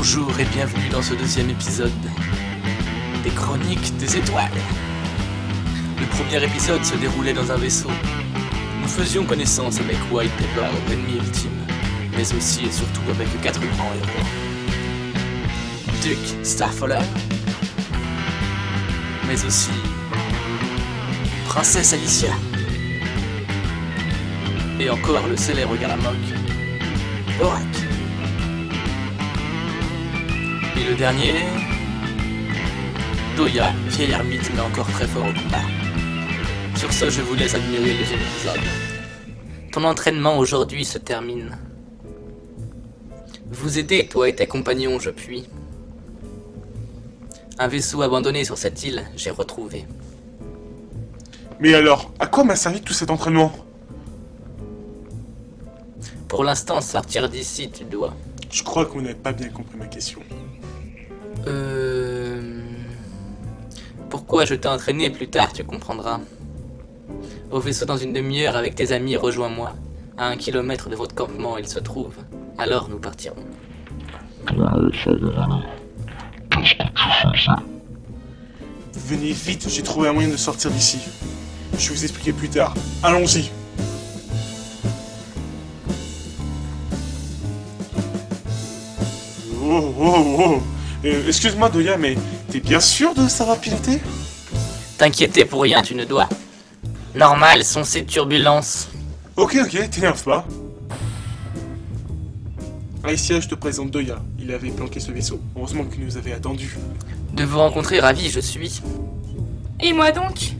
Bonjour et bienvenue dans ce deuxième épisode des Chroniques des Étoiles. Le premier épisode se déroulait dans un vaisseau. Nous faisions connaissance avec White Pepper, ennemi ultime, mais aussi et surtout avec quatre grands héros. Duke Starfall, mais aussi Princesse Alicia, et encore le célèbre Galamok, Orak. Et le dernier, Doya, vieille ermite mais encore très fort au combat. Sur ce, je vous laisse admirer le deuxième épisode. Ton entraînement aujourd'hui se termine. Vous aider, toi et tes compagnons, je puis. Un vaisseau abandonné sur cette île, j'ai retrouvé. Mais alors, à quoi m'a servi tout cet entraînement? Pour l'instant, sortir d'ici, tu dois. Je crois qu'on n'a pas bien compris ma question. Euh... Pourquoi je t'ai entraîné plus tard, tu comprendras. Au vaisseau dans une demi-heure avec tes amis, rejoins-moi. À un kilomètre de votre campement, il se trouve. Alors nous partirons. Venez vite, j'ai trouvé un moyen de sortir d'ici. Je vais vous expliquer plus tard. Allons-y. Oh, oh, oh. Euh, Excuse-moi, Doya, mais t'es bien sûr de savoir piloter? T'inquiéter pour rien, tu ne dois. Normal, sont ces turbulences. Ok, ok, t'énerve pas. Alicia, je te présente Doya. Il avait planqué ce vaisseau. Heureusement qu'il nous avait attendus. De vous rencontrer, ravi, je suis. Et moi donc?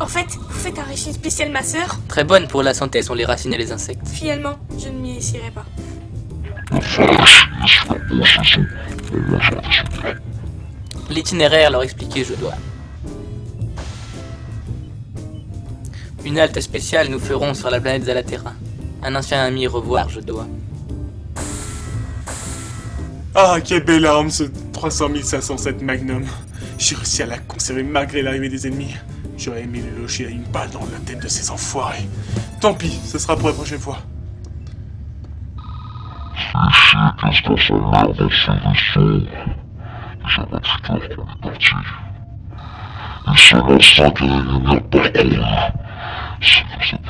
En fait, vous faites un régime spécial ma sœur? Très bonne pour la santé sont les racines et les insectes. Finalement, je ne m'y essierai pas. L'itinéraire leur expliquer, je dois. Une halte spéciale nous ferons sur la planète Zalaterra. Un ancien ami revoir, je dois. Ah, quelle belle arme ce 300 507 Magnum. J'ai réussi à la conserver malgré l'arrivée des ennemis. J'aurais aimé le loger à une balle dans la tête de ces enfoirés. Tant pis, ce sera pour la prochaine fois. Qu'est-ce que ça a l'air de ce vaisseau J'avais toujours qu'on est parti. Et c'est l'instant que la lumière parcourt. C'est que ça.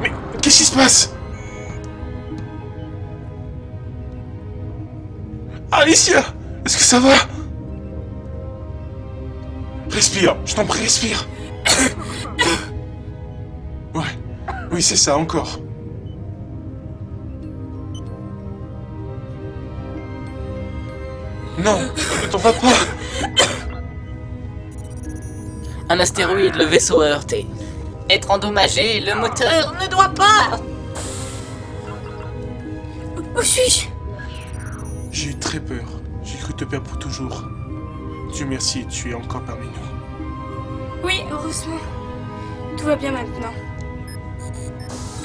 Mais qu'est-ce qui se passe? Alicia Est-ce que ça va? Respire, je t'en prie, respire. Ouais, oui, c'est ça, encore. Non, ne t'en vas pas. Un astéroïde, le vaisseau a heurté. Être endommagé, le moteur ne doit pas Où suis-je? J'ai eu très peur. J'ai cru te perdre pour toujours. Dieu merci, tu es encore parmi nous. Oui, heureusement. Tout va bien maintenant.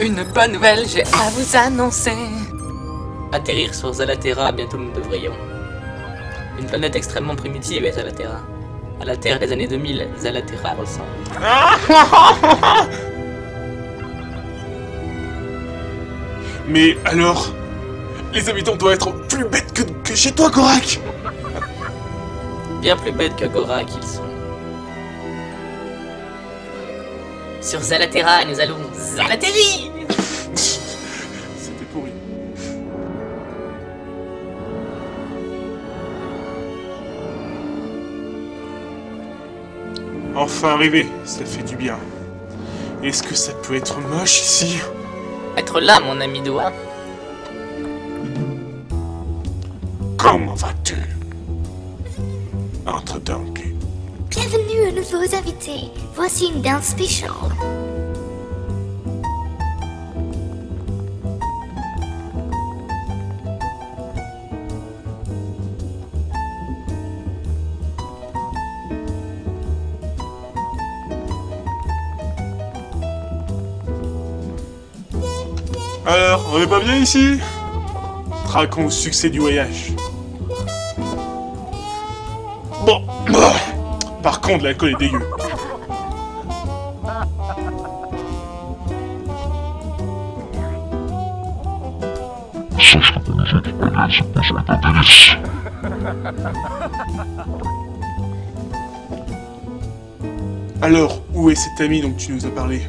Une bonne nouvelle, j'ai à vous annoncer. Atterrir sur Zalaterra, bientôt nous devrions. Une planète extrêmement primitive est Zalaterra. À la Terre des années 2000, Zalaterra ressemble. Mais alors Les habitants doivent être plus bêtes que, que chez toi, Gorak Bien plus bêtes que Gorak ils sont. Sur Zalaterra, nous allons Zalaterri C'était pourri. Enfin arrivé, ça fait du bien. Est-ce que ça peut être moche ici? Être là, mon ami Doigt. Comment vas-tu? Entre donc. Bienvenue à nouveaux invités. Voici une danse spéciale. Alors, on est pas bien ici? Traquons le succès du voyage. Par contre, l'alcool est dégueu. Alors, où est cet ami dont tu nous as parlé?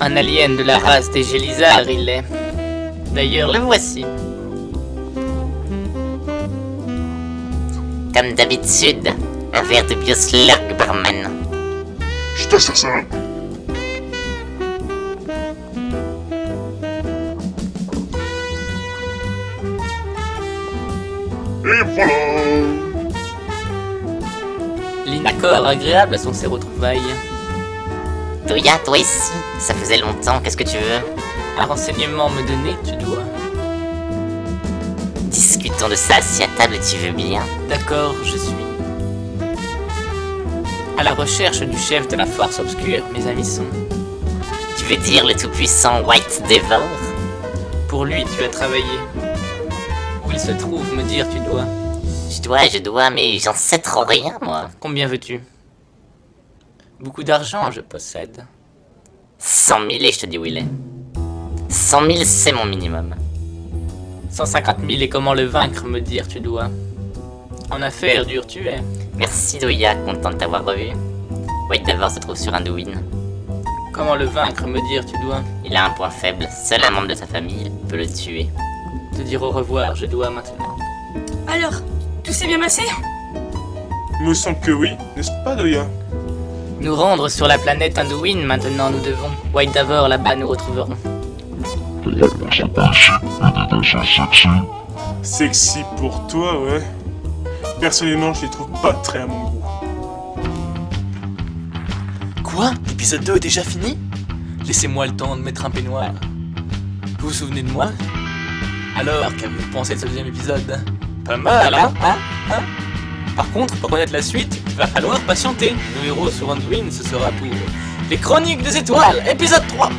Un alien de la race des Gélisards, il est. D'ailleurs, le voici. Comme d'habitude, un verre de bioslurg, barman. Je t'assassin. Et voilà L'inaccord agréable à son ces retrouvailles. Toya, toi ici, ça faisait longtemps, qu'est-ce que tu veux? Un renseignement me donner, tu dois. Discutons de ça assis à table, tu veux bien D'accord, je suis. À la recherche du chef de la force obscure, mes amis sont. Tu veux dire le tout-puissant White Devor Pour lui, tu as travaillé. Où il se trouve, me dire, tu dois. Je dois, je dois, mais j'en sais trop rien, moi. Combien veux-tu? Beaucoup d'argent, je possède. 100 000 et je te dis où il est. 100 000, c'est mon minimum. 150 000 et comment le vaincre, me dire, tu dois. En affaires, dur tu es. Merci Doya, content de t'avoir revu. White Devor se trouve sur Anduin. Comment le vaincre, me dire, tu dois. Il a un point faible, seul un membre de sa famille peut le tuer. Te dire au revoir, je dois maintenant. Alors, tout s'est bien passé? Il me semble que oui, n'est-ce pas, Doya? Nous rendre sur la planète Anduin, maintenant nous devons. White Davor, là-bas, nous retrouverons. Sexy. Pour toi, ouais. Personnellement, je les trouve pas très à mon goût. Quoi? L'épisode 2 est déjà fini? Laissez-moi le temps de mettre un peignoir. Vous vous souvenez de moi? Alors, qu'avez-vous pensé de ce deuxième épisode? Pas mal, hein, hein, hein? Par contre, pour connaître la suite, il va falloir patienter. Nos héros sur Anduin, ce sera pour les Chroniques des Étoiles, épisode 3